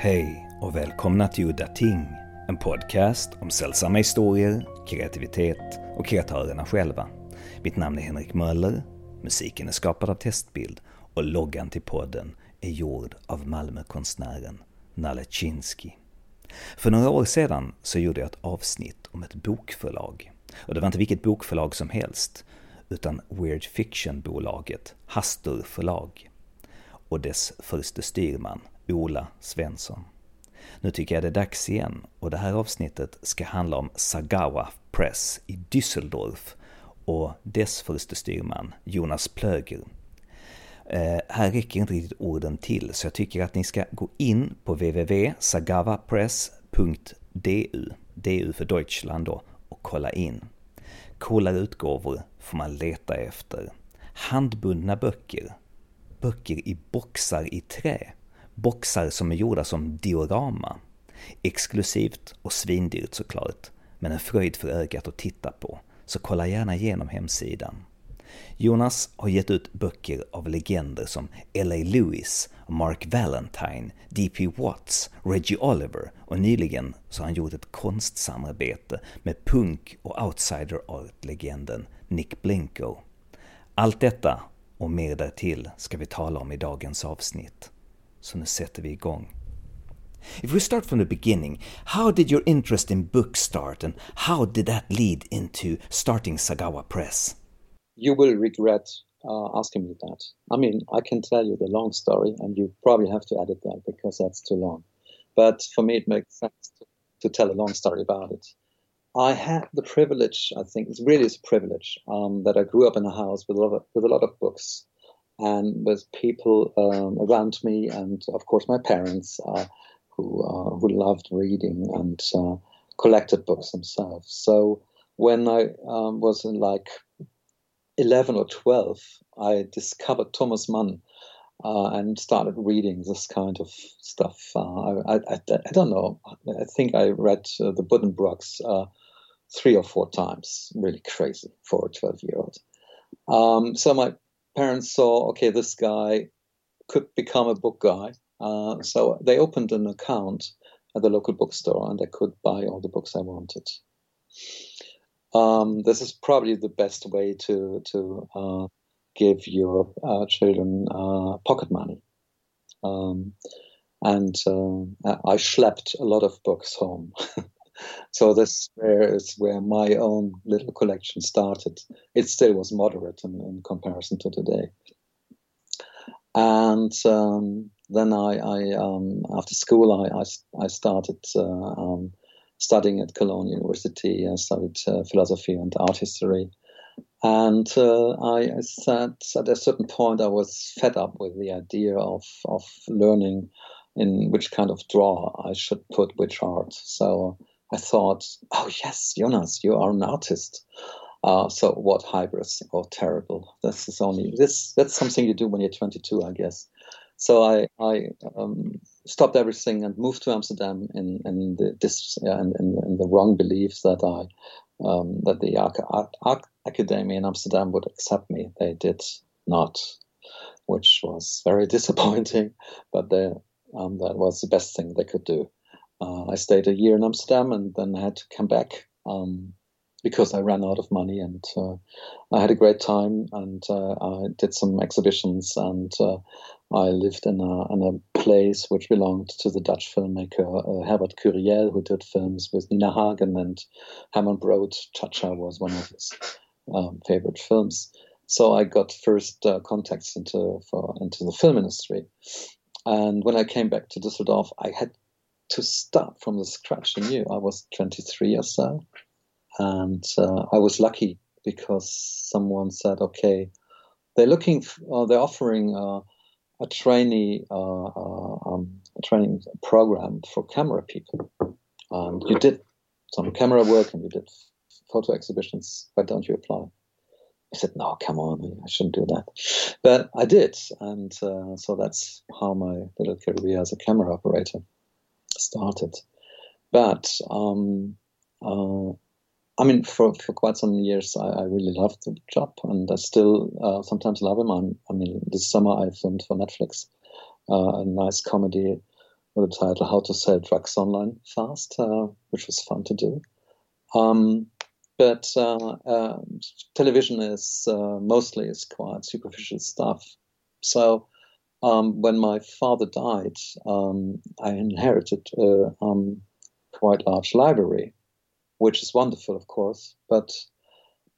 Hej och välkomna till Udda Ting, en podcast om sällsamma historier, kreativitet och kreatörerna själva. Mitt namn är Henrik Möller, musiken är skapad av Testbild och loggan till podden är gjord av Malmökonstnären Nalle Chinsky. För några år sedan så gjorde jag ett avsnitt om ett bokförlag. Och det var inte vilket bokförlag som helst, utan Weird Fiction-bolaget Hastur förlag och dess förste styrman Ola Svensson. Nu tycker jag det är dags igen och det här avsnittet ska handla om Sagawa Press i Düsseldorf och dess förste styrman Jonas Plöger. Eh, här räcker inte riktigt orden till så jag tycker att ni ska gå in på www.sagawapress.du, DU för Deutschland då, och kolla in. Coolare utgåvor får man leta efter. Handbundna böcker, böcker i boxar i trä, boxar som är gjorda som diorama. Exklusivt och svindyrt såklart, men en fröjd för ögat att titta på, så kolla gärna igenom hemsidan. Jonas har gett ut böcker av legender som L.A. Lewis, Mark Valentine, D.P. Watts, Reggie Oliver och nyligen så har han gjort ett konstsamarbete med punk och outsider art-legenden Nick Blinko. Allt detta och mer därtill ska vi tala om i dagens avsnitt. Så nu sätter vi igång. If we start from the beginning, how did your interest in books start and how did that lead into starting Zagava Press? You will regret uh, asking me that. I mean, I can tell you the long story and you probably have to edit that because that's too long. But for me, it makes sense to, to tell a long story about it. I had the privilege, I think it really is a privilege, um, that I grew up in a house with a lot of, with a lot of books and with people um, around me, and of course my parents uh, who uh, who loved reading and uh, collected books themselves. So when I um, was in like eleven or twelve, I discovered Thomas Mann. Uh, and started reading this kind of stuff. Uh, I, I, I, don't know. I think I read uh, the Buddenbrooks three or four times. Really crazy for a 12 year old. Um, so my parents saw, okay, this guy could become a book guy. Uh, so they opened an account at the local bookstore and I could buy all the books I wanted. Um, this is probably the best way to to uh, give your uh, children uh, pocket money. Um, and uh, I schlepped a lot of books home. so this where is where my own little collection started. It still was moderate in, in comparison to today. And um, then I, I um, after school, I, I, I started uh, um, studying at Cologne University. I studied uh, philosophy and art history. And uh, I, said at a certain point, I was fed up with the idea of, of learning in which kind of drawer I should put which art. So I thought, oh yes, Jonas, you are an artist. Uh, so what hybris? Oh, terrible. This is only this. That's something you do when you're 22, I guess. So I I um, stopped everything and moved to Amsterdam in in the this in, in, in, the wrong belief that I um, that the Academy in Amsterdam would accept me. They did not, which was very disappointing. But they, um, that was the best thing they could do. Uh, I stayed a year in Amsterdam and then I had to come back um, because I ran out of money. And uh, I had a great time and uh, I did some exhibitions and uh, I lived in a, in a place which belonged to the Dutch filmmaker uh, Herbert Curiel, who did films with Nina Hagen and Herman Brood. Cha-Cha was one of his um, favorite films. So I got first uh, contacts into for, into the film industry. And when I came back to Düsseldorf, I had to start from the scratch anew. I was 23 or so, and uh, I was lucky because someone said, "Okay, they're looking, uh, they're offering uh, a trainee, uh, uh, um, a training program for camera people, and you did some camera work and you did photo exhibitions. Why don't you apply?" I said, "No, come on, I shouldn't do that," but I did, and uh, so that's how my little career as a camera operator started. But um, uh, I mean, for, for quite some years, I, I, really loved the job, and I still uh, sometimes love him. I'm, i mean, this summer I filmed for Netflix uh, a nice comedy with the title "How to Sell Drugs Online Fast," uh, which was fun to do. Um, but uh, uh, television is mostly is quite superficial stuff. So um, when my father died, um, I inherited a um, quite large library, which is wonderful, of course. But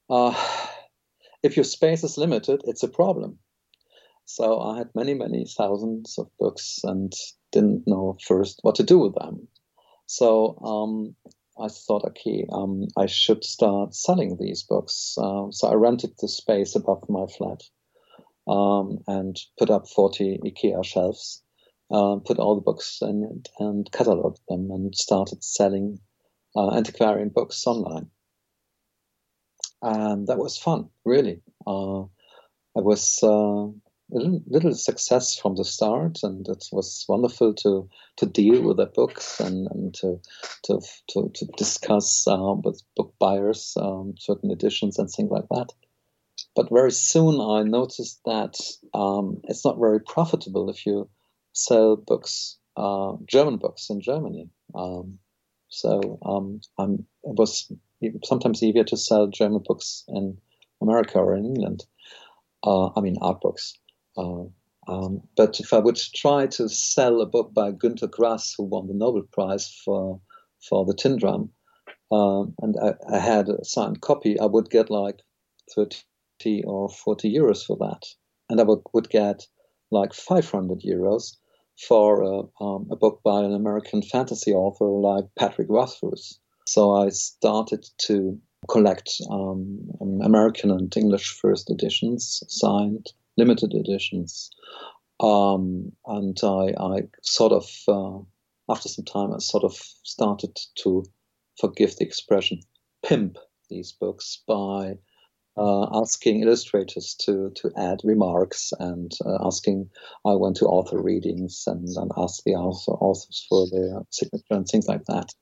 uh, if your space is limited, it's a problem. So I had many, many thousands of books and didn't know first what to do with them. So um, I thought, okay, um, I should start selling these books. Uh, so I rented the space above my flat um, and put up 40 IKEA shelves, uh, put all the books in it and cataloged them and started selling uh, antiquarian books online. And that was fun, really. Uh, I was uh, little, little success from the start, and it was wonderful to to deal with the books and, and to, to to to discuss uh, with book buyers um, certain editions and things like that. But very soon I noticed that um, it's not very profitable if you sell books, uh, German books in Germany. Um, so um, it was sometimes easier to sell German books in America or in England. Uh, I mean, art books. Uh, um, but if I would try to sell a book by Günter Grass, who won the Nobel Prize for for the Tin Drum, um, and I, I, had a signed copy, I would get like 30 or 40 euros for that. And I would, would get like 500 euros for a, um, a book by an American fantasy author like Patrick Rothfuss. So I started to collect um, American and English first editions, signed limited editions. Um, and I, I, sort of, uh, after some time, I sort of started to forgive the expression, pimp these books by uh, asking illustrators to, to add remarks and uh, asking, I went to author readings and, and asked the author, authors for their signature and things like that.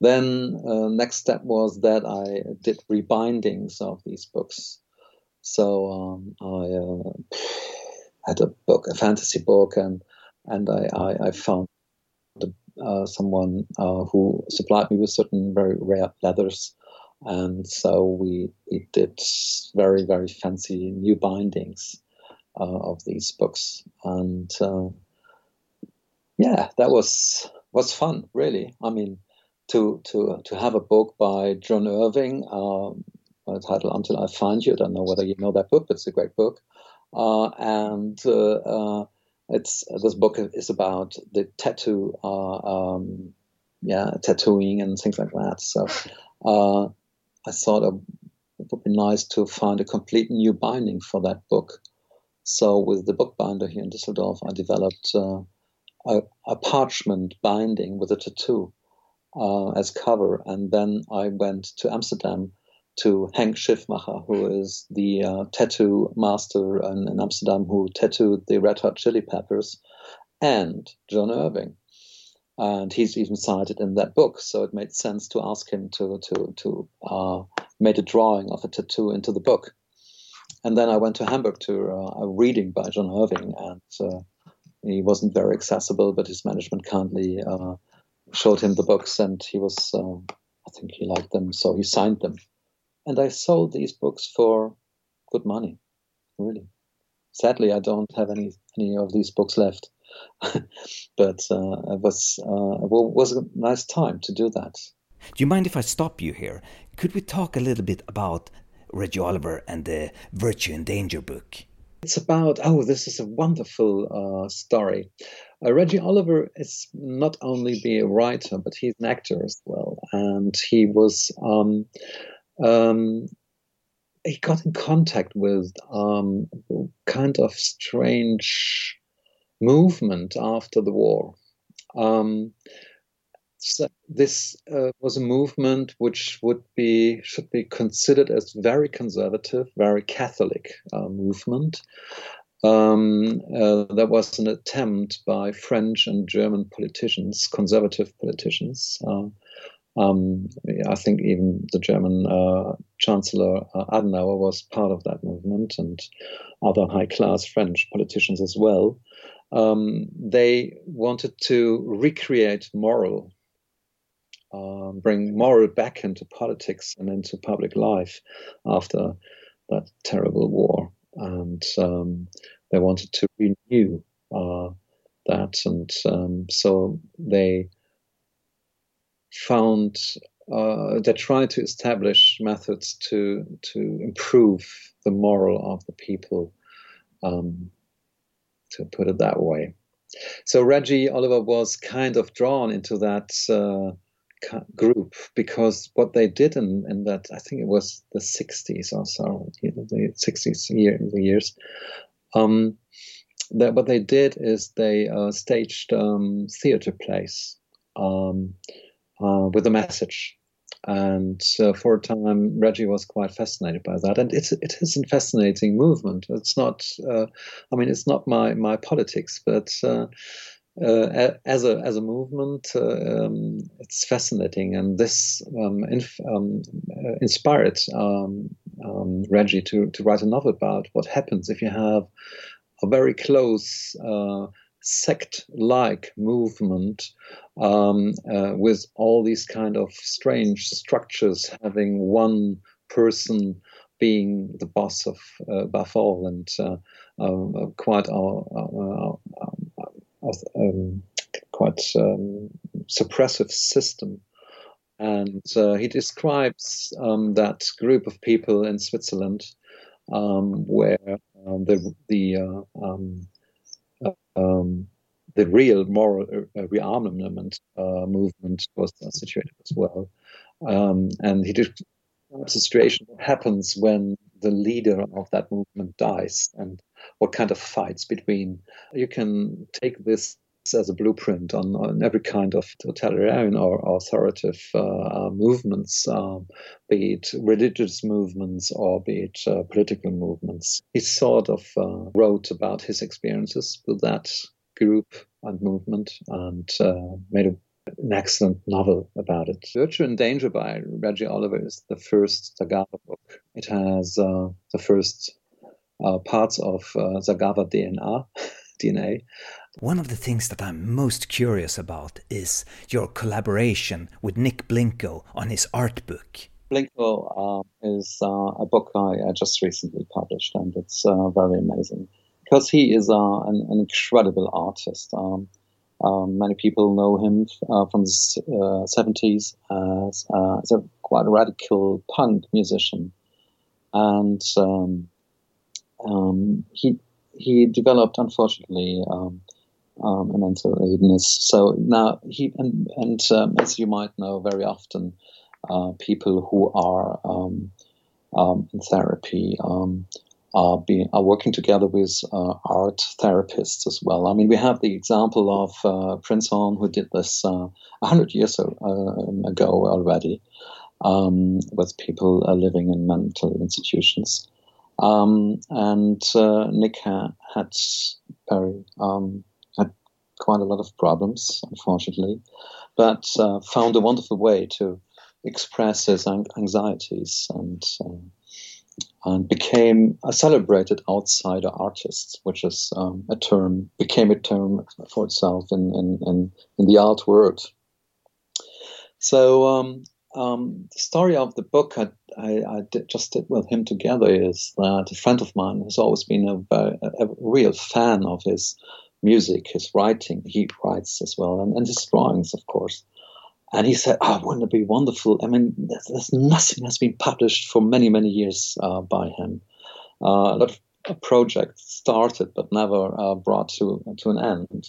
Then uh, next step was that I did rebindings of these books. So um, I uh, had a book, a fantasy book, and and I, I, I found uh, someone uh, who supplied me with certain very rare leathers, and so we, we did very very fancy new bindings uh, of these books, and uh, yeah, that was was fun, really. I mean, to to to have a book by John Irving. Um, uh, title Until I Find You. I don't know whether you know that book, but it's a great book. Uh, and uh, uh it's this book is about the tattoo, uh, um, yeah, tattooing and things like that. So I thought it would be nice to find a complete new binding for that book. So with the bookbinder here in Düsseldorf, I developed a, a, parchment binding with a tattoo as cover, and then I went to Amsterdam to Henk Schiffmacher, who is the uh, tattoo master in, in, Amsterdam who tattooed the Red Hot Chili Peppers, and John Irving. And he's even cited in that book, so it made sense to ask him to to to uh, make a drawing of a tattoo into the book. And then I went to Hamburg to uh, a reading by John Irving, and uh, he wasn't very accessible, but his management kindly uh, showed him the books, and he was, uh, I think he liked them, so he signed them and I sold these books for good money, really. Sadly, I don't have any any of these books left, but uh, it was uh, it was a nice time to do that. Do you mind if I stop you here? Could we talk a little bit about Reggie Oliver and the Virtue in Danger book? It's about oh, this is a wonderful uh, story. Uh, Reggie Oliver is not only the writer, but he's an actor as well, and he was. Um, um, he got in contact with um, kind of strange movement after the war. Um, so this uh, was a movement which would be should be considered as very conservative, very Catholic uh, movement. Um, uh, there was an attempt by French and German politicians, conservative politicians, uh, um, I think even the German uh, Chancellor uh, Adenauer was part of that movement, and other high class French politicians as well. Um, they wanted to recreate moral, um, bring moral back into politics and into public life after that terrible war. And um, they wanted to renew uh, that. And um, so they found uh, they tried to establish methods to to improve the moral of the people, um, to put it that way. So Reggie Oliver was kind of drawn into that uh, group because what they did in, in that I think it was the 60s or so, the 60s year, the years. Um, that what they did is they uh, staged um, theater plays um, uh, with a message. And for a time, Reggie was quite fascinated by that, and it's it is a fascinating movement. It's not, uh, I mean, it's not my my politics, but uh, uh, as a as a movement, uh, um, it's fascinating, and this um, inf- um, uh, inspired um, um, Reggie to to write a novel about what happens if you have a very close sect-like movement um, uh, with all these kind of strange structures, having one person being the boss of uh, all, and quite our um, quite um, suppressive system. And uh, he describes um, that group of people in Switzerland um, where um, the the uh, um, um, the real moral uh, rearmament uh, movement was situated as well. and he describes the situation that happens when the leader of that movement dies and what kind of fights between. You can take this as a blueprint on, on every kind of totalitarian or authoritative uh, uh, movements, um, be it religious movements or be it uh, political movements. He sort of uh, wrote about his experiences with that group and movement and uh, made a an excellent novel about it. Virtue in Danger by Reggie Oliver is the first Zagava book. It has uh, the first uh, parts of uh, Zagava DNA, DNA. One of the things that I'm most curious about is your collaboration with Nick Blinko on his art book. Blinko uh, is uh, a book I, I, just recently published, and it's uh, very amazing because he is uh, an, an, incredible artist. Um, um, many people know him uh, from the 70s as, as, a quite radical punk musician. And um, um, he he developed, unfortunately, um, um, a mental illness. So now he and, and um, as you might know, very often uh, people who are um, um, in therapy um, are being are working together with uh, art therapists as well. I mean, we have the example of uh, Prinzhorn who did this uh, hundred years uh, ago already with people uh, living in mental institutions. Um, and uh, Nick ha- had very um, quite a lot of problems, unfortunately, but uh, found a wonderful way to express his anxieties and uh, and became a celebrated outsider artist, which is um, a term became a term for itself in in, in, in the art world. So um, um, the story of the book I, I, I did, just did with him together is that a friend of mine has always been a, a, a, real fan of his music, his writing. He writes as well, and, and his drawings, of course. And he said, "Oh, wouldn't it be wonderful? I mean, there's, there's nothing has been published for many, many years uh, by him. Uh, a lot of projects started but never uh, brought to to an end."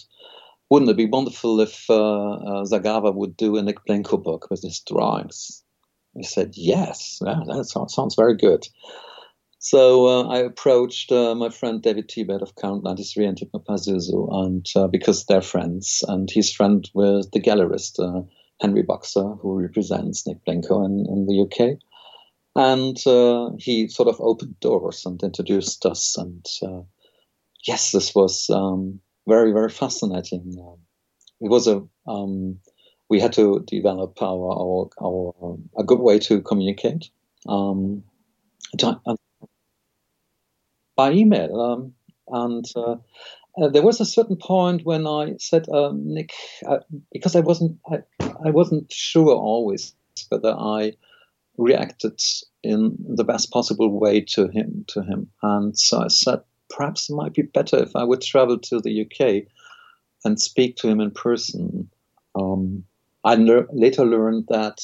wouldn't it be wonderful if uh, uh, Zagava would do a Nick Blinko book with his drawings? He said, yes, yeah, that sounds, sounds very good. So uh, I approached uh, my friend David Tibet of Current 93 and Hypnopazūzu, and uh, because they're friends, and he's friend with the gallerist uh, Henry Boxer, who represents Nick Blinko in, in the UK. And uh, he sort of opened doors and introduced us. And uh, yes, this was um, very very fascinating. Um, it was a um, we had to develop our our, our a good way to communicate um, uh, by email, um, and uh, uh, there was a certain point when I said, um, Nick, uh, because I wasn't, I, I wasn't sure always whether I reacted in the best possible way to him. To him, and so I said, perhaps it might be better if I would travel to the UK and speak to him in person. Um, I le- later learned that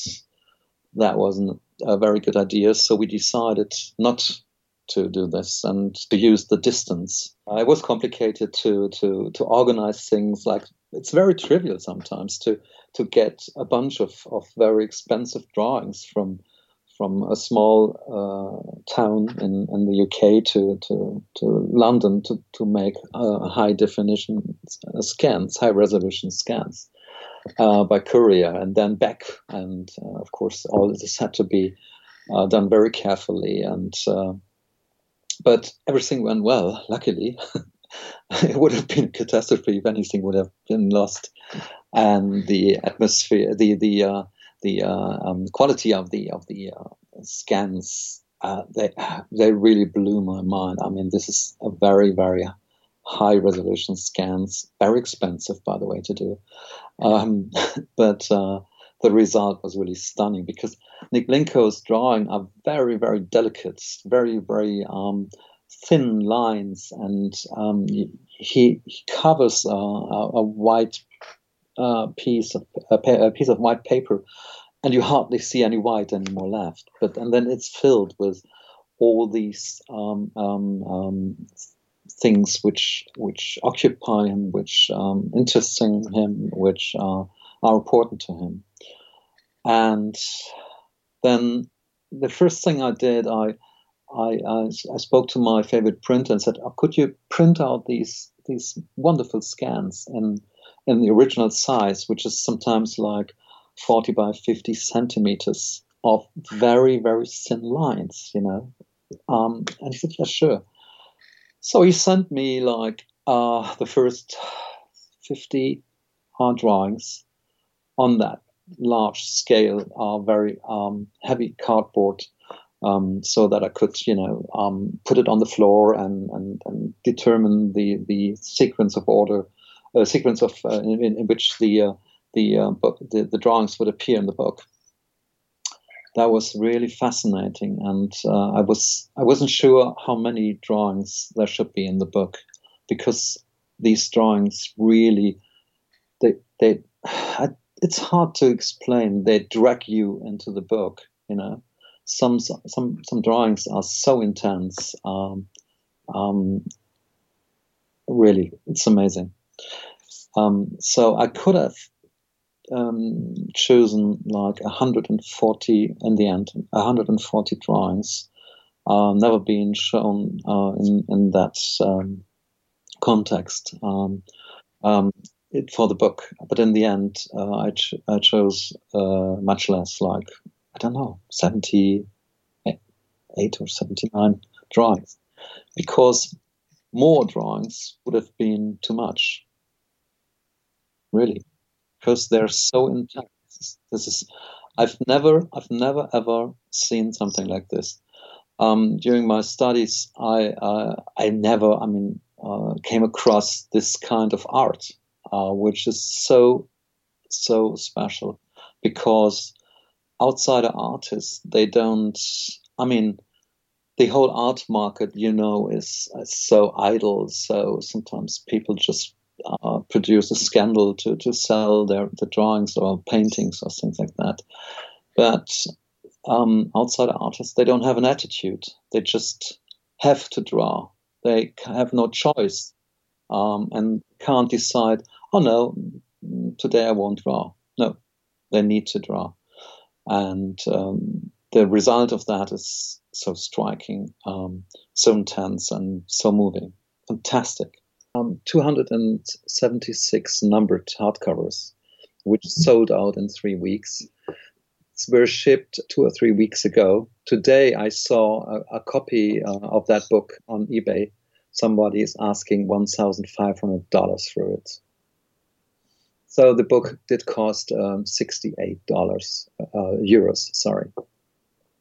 that wasn't a very good idea, so we decided not to do this and to use the distance. Uh, it was complicated to to to organize things like it's very trivial sometimes to to get a bunch of, of very expensive drawings from from a small uh, town in, in the UK to, to, to London to, to make uh, high definition scans, high resolution scans uh, by courier and then back. And uh, of course, all this had to be uh, done very carefully and uh, but everything went well, luckily. it would have been a catastrophe if anything would have been lost. And the atmosphere, the the uh, the uh, um, quality of the of the uh, scans, uh, they they really blew my mind. I mean, this is a very very high resolution scans, very expensive, by the way, to do. Um, but uh, the result was really stunning because Nick Blinko's drawing are very, very delicate, very, very um, thin lines, and um, he, he, covers uh, a, a, white uh, piece of a, a, piece of white paper, and you hardly see any white anymore left. But and then it's filled with all these um, um, um things which which occupy him, which um, interesting him, which uh, are important to him. And then the first thing I did, I, I, I, I spoke to my favorite printer and said, oh, "Could you print out these these wonderful scans in in the original size, which is sometimes like 40 by 50 centimeters of very very thin lines, you know?" Um, and he said, "Yeah, sure." So he sent me like uh, the first 50 hard drawings on that large scale, uh, very um, heavy cardboard, um, so that I could, you know, um, put it on the floor and, and, and, determine the, the sequence of order, uh, sequence of uh, in, in, which the uh, the uh, book, the, the drawings would appear in the book. That was really fascinating, and uh, I was I wasn't sure how many drawings there should be in the book, because these drawings really they they I it's hard to explain. They drag you into the book. You know, some some some drawings are so intense. Um, um, really, it's amazing. Um, so I could have um, chosen like 140 in the end, 140 drawings, uh, never been shown uh, in in that um, context. Um, um, it for the book. But in the end, uh, I, ch- I, chose uh, much less, like I don't know, seventy eight or seventy nine drawings, because more drawings would have been too much. Really, because they're so intense. This is I've never I've never ever seen something like this. Um, during my studies, I uh, I never I mean uh, came across this kind of art uh, which is so so special because outsider artists they don't. I mean, the whole art market, you know, is, is so idle. So sometimes people just uh, produce a scandal to, to sell their the drawings or paintings or things like that. But um, outside artists, they don't have an attitude. They just have to draw. They have no choice um, and can't decide, oh no, today I won't draw. No, they need to draw. And um, the result of that is so striking, um, so intense, and so moving. Fantastic. Um, 276 numbered hardcovers, which sold out in three weeks. Were shipped two or three weeks ago. Today, I saw a, a copy uh, of that book on eBay somebody is asking $1,500 for it. So the book did cost um, $68 uh, euros, sorry.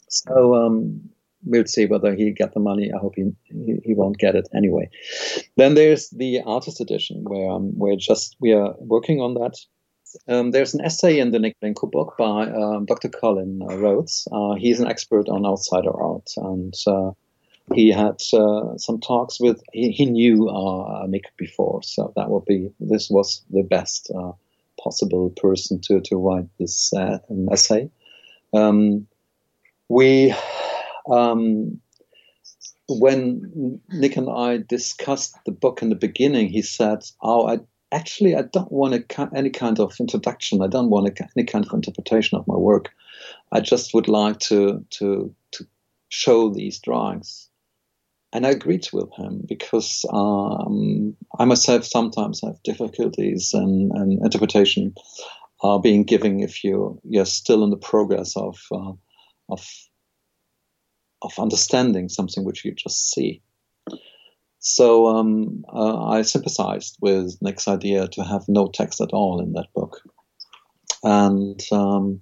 So um, we'll see whether he get the money. I hope he, he, won't get it anyway. Then there's the artist edition where um, we're just we are working on that. Um, there's an essay in the Nick Blinko book by um, Dr. Colin Rhodes. Uh, he's an expert on outsider art, and uh, he had uh, some talks with. He, he knew uh, Nick before, so that would be this was the best uh, possible person to to write this uh, essay. Um, we um, when Nick and I discussed the book in the beginning, he said, "Oh, I actually I don't want a, any kind of introduction. I don't want a, any kind of interpretation of my work. I just would like to to to show these drawings." And I agreed with him because um, I myself sometimes have difficulties and, and interpretation uh, being given if you you're still in the progress of uh, of of understanding something which you just see. So um, uh, I sympathized with Nick's idea to have no text at all in that book, and um,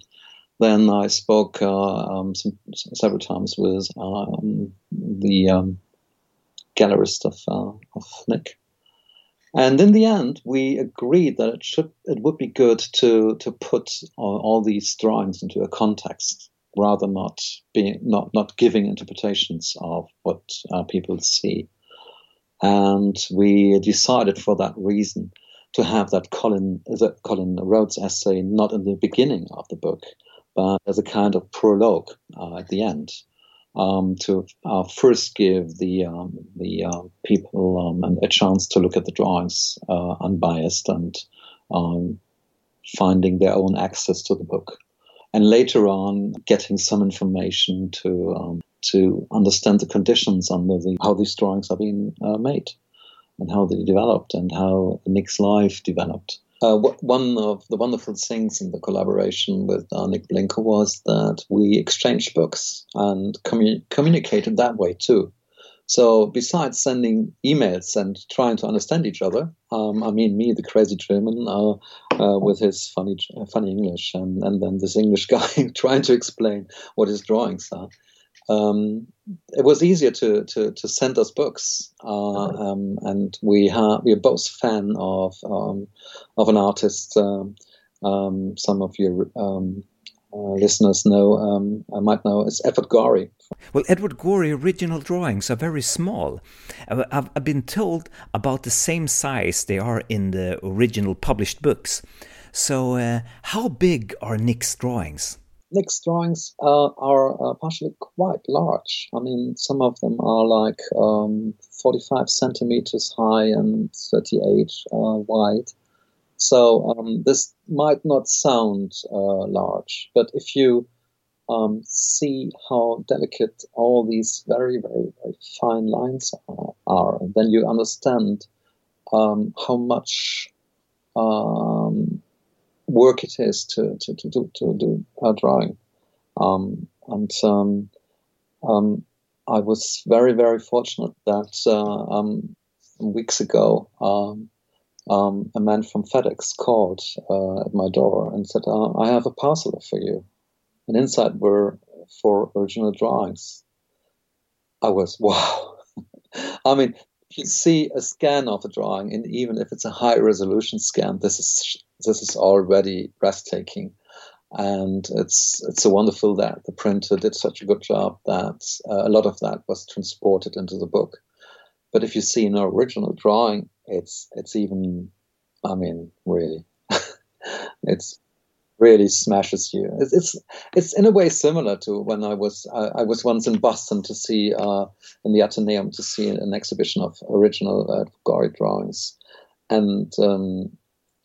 then I spoke uh, um, some, several times with um, the um, gallerist of, uh, of Nick. And in the end, we agreed that it should it would be good to to put all, all these drawings into a context rather not being not not giving interpretations of what uh, people see. And we decided for that reason to have that Colin the Colin Rhodes essay not in the beginning of the book, but as a kind of prologue uh, at the end. Um, to uh, first give the um, the uh, people um, a chance to look at the drawings uh, unbiased and um, finding their own access to the book and later on getting some information to um, to understand the conditions under the how these drawings are being uh, made and how they developed and how Nick's life developed. Uh, one of the wonderful things in the collaboration with uh, Nick Blinko was that we exchanged books and commu- communicated that way too. So besides sending emails and trying to understand each other, um, I mean, me, the crazy German, uh, uh, with his funny, funny English, and, and then this English guy trying to explain what his drawings are. Um, it was easier to, to, to send us books, uh, um, and we we are both fan of um, of an artist. Um, um, some of your um, uh, listeners know, um, I might know, it's Edward Gorey. Well, Edward Gorey original drawings are very small. I've, I've been told about the same size they are in the original published books. So, uh, how big are Nick's drawings? Nick's drawings uh, are uh, partially quite large. I mean, some of them are like um, 45 centimeters high and 38 uh, wide. So um, this might not sound uh, large, but if you um, see how delicate all these very, very, very fine lines are, are then you understand um, how much um, work it is to, to, to, do, to do a drawing. Um, and um, I was very, very fortunate that uh, weeks ago, um, um, a man from FedEx called uh, at my door and said, uh, I have a parcel for you. And inside were four original drawings. I was, wow. I mean, you see a scan of a drawing, and even if it's a high resolution scan, this is this is already breathtaking. And it's it's so wonderful that the printer did such a good job that uh, a lot of that was transported into the book. But if you see an original drawing, it's it's even, I mean, really, it's really smashes you. It's, it's, it's in a way similar to when I was I, I was once in Boston to see uh, in the Athenaeum to see an exhibition of original uh, Gorey drawings, and um,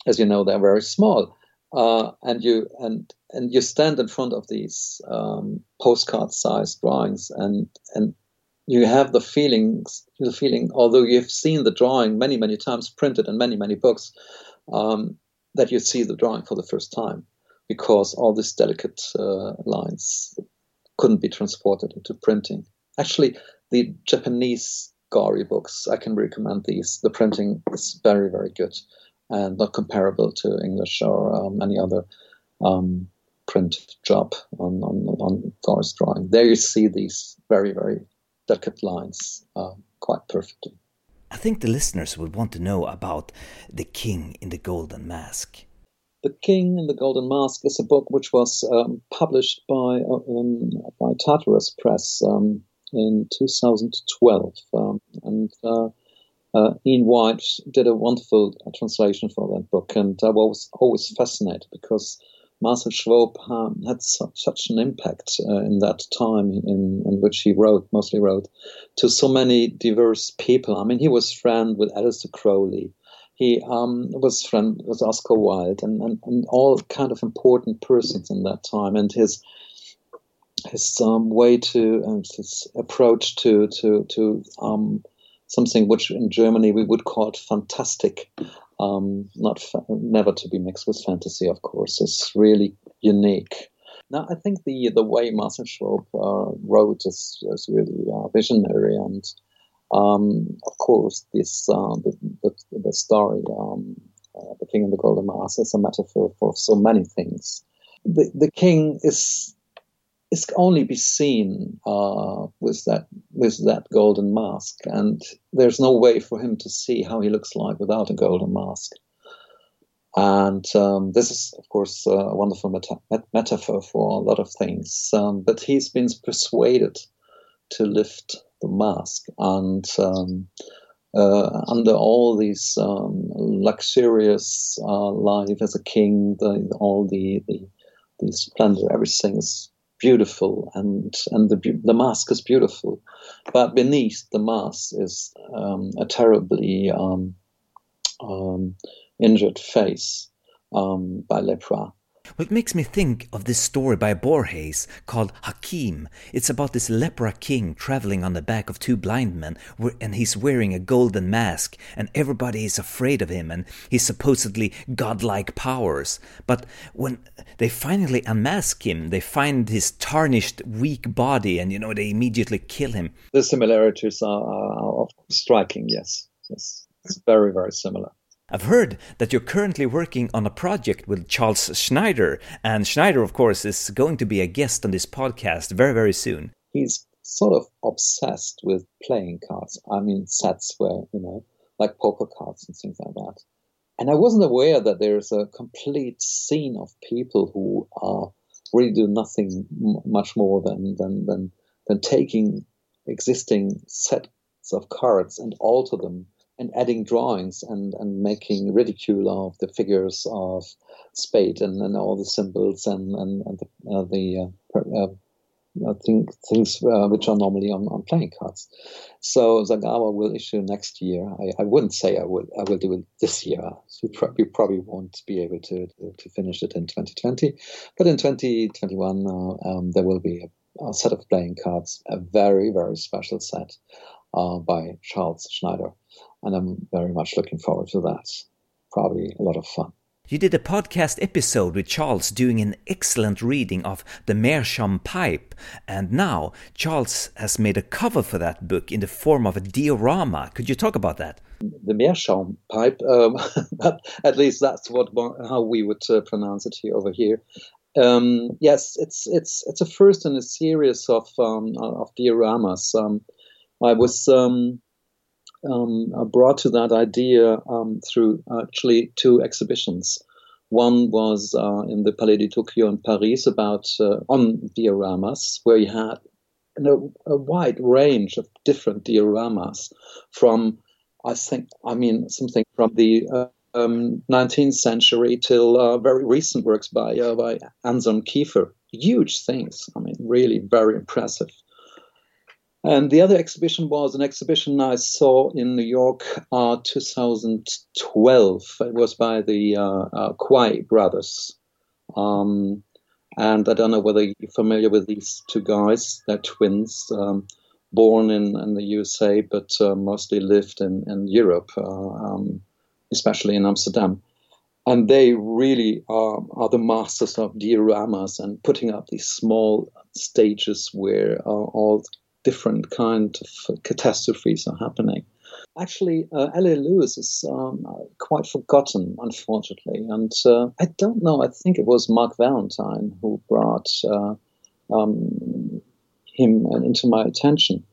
as you know, they're very small. Uh, and you and and you stand in front of these um, postcard-sized drawings, and and you have the feelings, the feeling, although you've seen the drawing many, many times printed in many, many books, um, that you see the drawing for the first time because all these delicate uh, lines couldn't be transported into printing. Actually, the Japanese Gorey books, I can recommend these. The printing is very, very good and not comparable to English or um, any other um, print job on, on, on forest drawing. There you see these very, very delicate lines uh, quite perfectly. I think the listeners would want to know about The King in the Golden Mask. The King in the Golden Mask is a book which was um, published by uh, um, by Tartarus Press um, in 2012, um, and uh, uh, Ian White did a wonderful translation for that book, and I was always fascinated because Marcel Schwob um, had su- such an impact uh, in that time in, in, which he wrote, mostly wrote, to so many diverse people. I mean, he was friend with Aleister Crowley. He um, was friend with Oscar Wilde and, and, and, all kind of important persons in that time. And his his um, way to uh, his approach to to to um, something which in Germany we would call fantastic um, not fa- never to be mixed with fantasy, of course. It's really unique. Now, I think the the way Marcel Schwob uh, wrote is, is really uh, visionary, and um, of course, this uh, the, the, the story, um, uh, the King and the Golden Mask, is a metaphor for so many things. The the king is is only be seen uh, with that with that golden mask, and there's no way for him to see how he looks like without a golden mask. And um, this is, of course, a wonderful meta- met- metaphor for a lot of things. Um, but he's been persuaded to lift the mask, and um, uh, under all these um, luxurious uh, life as a king, the, all the, the the splendor, everything is beautiful and and the the mask is beautiful, but beneath the mask is um, a terribly um, um, injured face um, by lepra, what makes me think of this story by Borges called Hakim. It's about this lepra king traveling on the back of two blind men, and he's wearing a golden mask, and everybody is afraid of him, and he's supposedly godlike powers. But when they finally unmask him, they find his tarnished, weak body, and you know, they immediately kill him. The similarities are, are striking, yes. Yes. It's very, very similar. I've heard that you're currently working on a project with Charles Schneider, and Schneider, of course, is going to be a guest on this podcast very, very soon. He's sort of obsessed with playing cards. I mean, sets where, you know, like poker cards and things like that. And I wasn't aware that there's a complete scene of people who are really do nothing much more than, than, than, than taking existing sets of cards and alter them and adding drawings and, and making ridicule of the figures of Spade and, and all the symbols and, and, and the, uh, the uh, uh, think, things uh, which are normally on, on playing cards. So Zagava will issue next year. I, I wouldn't say I will I will do it this year. So we probably won't be able to, to, to finish it in 2020, but in 2021 uh, um, there will be a, a, set of playing cards, a very very special set uh, by Charles Schneider and I'm very much looking forward to that. Probably a lot of fun. You did a podcast episode with Charles doing an excellent reading of the Meerschaum Pipe, and now Charles has made a cover for that book in the form of a diorama. Could you talk about that? The Meerschaum Pipe, um, at least that's what how we would uh, pronounce it here over here. Um, yes, it's it's it's a first in a series of um, of dioramas. Um, I was um, um, brought to that idea um, through actually two exhibitions. One was uh, in the Palais de Tokyo in Paris about uh, on dioramas, where you had you know, a wide range of different dioramas from, I think, I mean, something from the uh, um, 19th century till uh, very recent works by uh, by Anselm Kiefer. Huge things. I mean, really very impressive. And the other exhibition was an exhibition I saw in New York, uh, 2012. It was by the uh, uh, Quay brothers. Um, and I don't know whether you're familiar with these two guys. They're twins, um, born in, in, the USA, but uh, mostly lived in, in Europe, uh, um, especially in Amsterdam. And they really are, are the masters of dioramas and putting up these small stages where uh, all different kind of catastrophes are happening. actually, uh, L.A. Lewis is um, quite forgotten, unfortunately. And uh, I don't know, I think it was Mark Valentine who brought uh, um, him into my attention.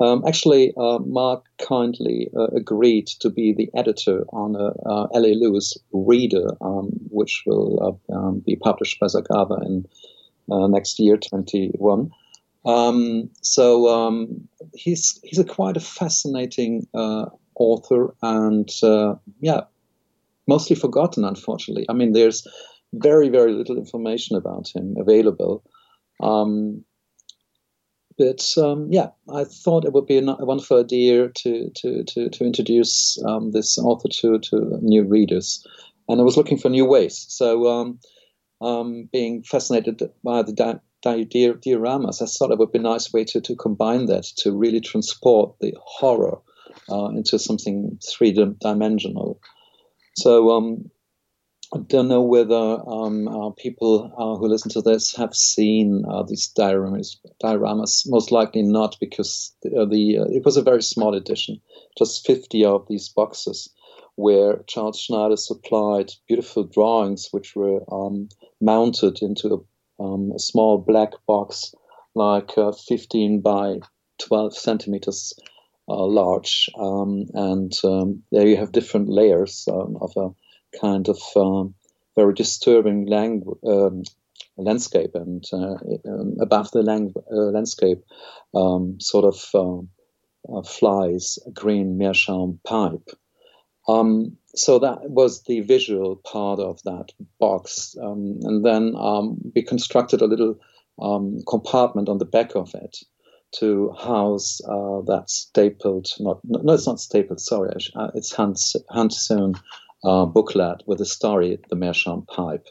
Um, actually, uh, Mark kindly uh, agreed to be the editor on a uh, L.A. Lewis reader, um, which will um, be published by Zagava in next year, 21. Um, so um, he's he's a quite a fascinating uh, author, and uh, yeah, mostly forgotten, unfortunately. I mean, there's very very little information about him available. Um, but um, yeah, I thought it would be a, wonderful idea to to to, to introduce um, this author to to new readers, and I was looking for new ways. So. Um, being fascinated by the dioramas, I thought it would be a nice way to, to combine that, to really transport the horror uh, into something three dimensional. So um, I don't know whether um, uh, people uh, who listen to this have seen uh, these dioramas, dioramas. Most likely not, because the, uh, the uh, it was a very small edition, just 50 of these boxes, where Charles Schneider supplied beautiful drawings which were um, mounted into a um, a small black box, like uh, 15 by 12 centimeters uh, large, um, and um, there you have different layers um, of a kind of um, very disturbing lang- um, landscape, and uh, above the lang- uh, landscape, sort of uh, flies a green meerschaum pipe. Um, so that was the visual part of that box. Um, and then um, we constructed a little um, compartment on the back of it to house uh, that stapled, not, no, it's not stapled, sorry, uh, it's hand, hand sewn uh, booklet with the story, The Meerschaum Pipe.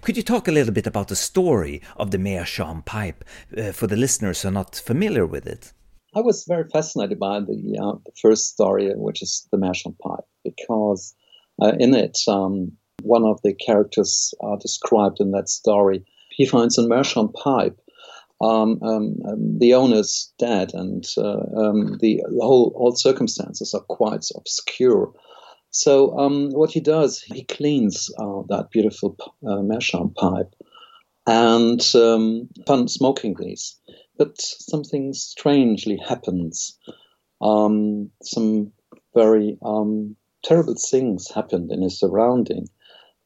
Could you talk a little bit about the story of the Meerschaum pipe uh, for the listeners who are not familiar with it? I was very fascinated by the, uh, the first story, which is the Meerschaum pipe, because uh, in it, um, one of the characters uh, described in that story, he finds a Meerschaum pipe. Um, um, um, the owner's dead, and uh, um, the, whole all circumstances are quite obscure. So um, what he does, he cleans uh, that beautiful uh, pipe and fun smoking these. But something strangely happens. Some very um, terrible things happened in his surrounding.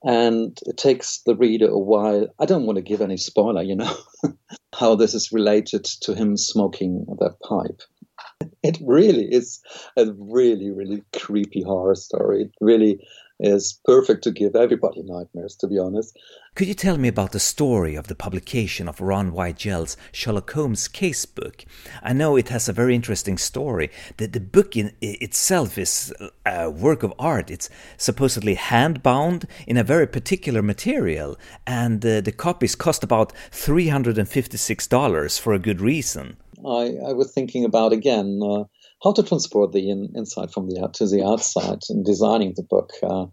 And it takes the reader a while. I don't want to give any spoiler, you know, how this is related to him smoking that pipe. It really is a really, really creepy horror story. It really is perfect to give everybody nightmares, to be honest. Could you tell me about the story of the publication of Ron Weighell's Sherlock Holmes casebook? I know it has a very interesting story. The, the book in itself is a work of art. It's supposedly hand bound in a very particular material, and uh, the copies cost about $356 for a good reason. I, I was thinking about again. Uh, how to transport the in, inside from the to the outside in designing the book. Uh,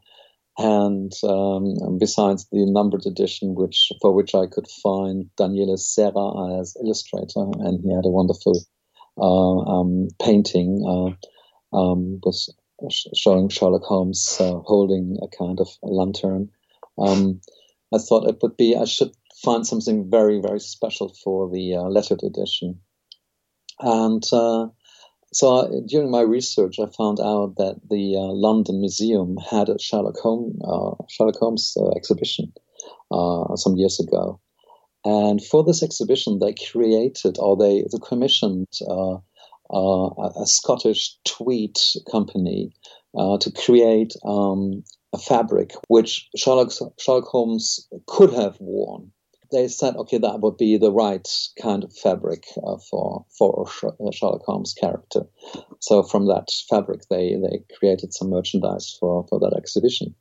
and um, besides the numbered edition, which for which I could find Daniele Serra as illustrator, and he had a wonderful uh, um, painting uh, um, was showing Sherlock Holmes uh, holding a kind of lantern. Um, I thought it would be I should find something very very special for the uh, lettered edition, and uh, so uh, during my research, I found out that the uh, London Museum had a Sherlock Holmes, uh, Sherlock Holmes uh, exhibition uh, some years ago, and for this exhibition, they created or they, they commissioned uh, a Scottish tweed company to create um, a fabric which Sherlock, Sherlock Holmes could have worn they said, okay, that would be the right kind of fabric uh, for for uh, Sherlock Holmes character. So from that fabric, they they created some merchandise for for that exhibition.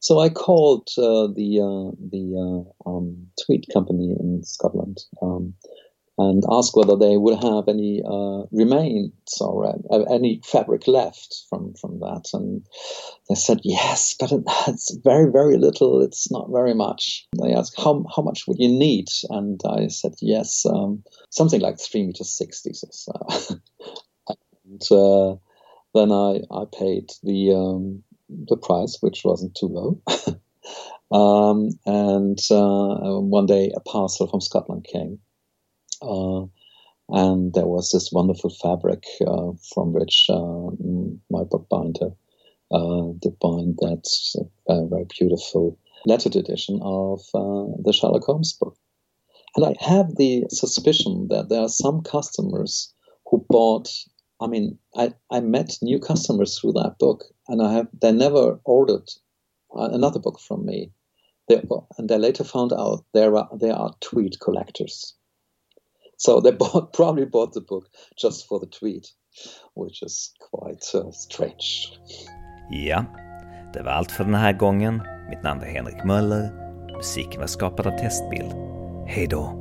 So I called uh, the uh, the uh, um, tweed company in Scotland um, and asked whether they would have any uh, remains or uh, any fabric left from, from that. And they said, yes, but it's very, very little. It's not very much. They asked, how, how much would you need? And I said, yes, um, something like 3 meters 60. So, and, uh, then I, I paid the um, the price, which wasn't too low. um, and uh, one day, a parcel from Scotland came, and there was this wonderful fabric uh, from which uh, my bookbinder uh, did bind that very beautiful lettered edition of uh, the Sherlock Holmes book. And I have the suspicion that there are some customers who bought. I mean, I, I met new customers through that book, and I have they never ordered another book from me. They, and they later found out there are they are tweed collectors. So they bought, probably bought the book just for the tweet, which is quite uh, strange. Ja, det var allt för den här gången. Mitt namn är Henrik Möller. Musiken var skapad av Testbild. Hej då!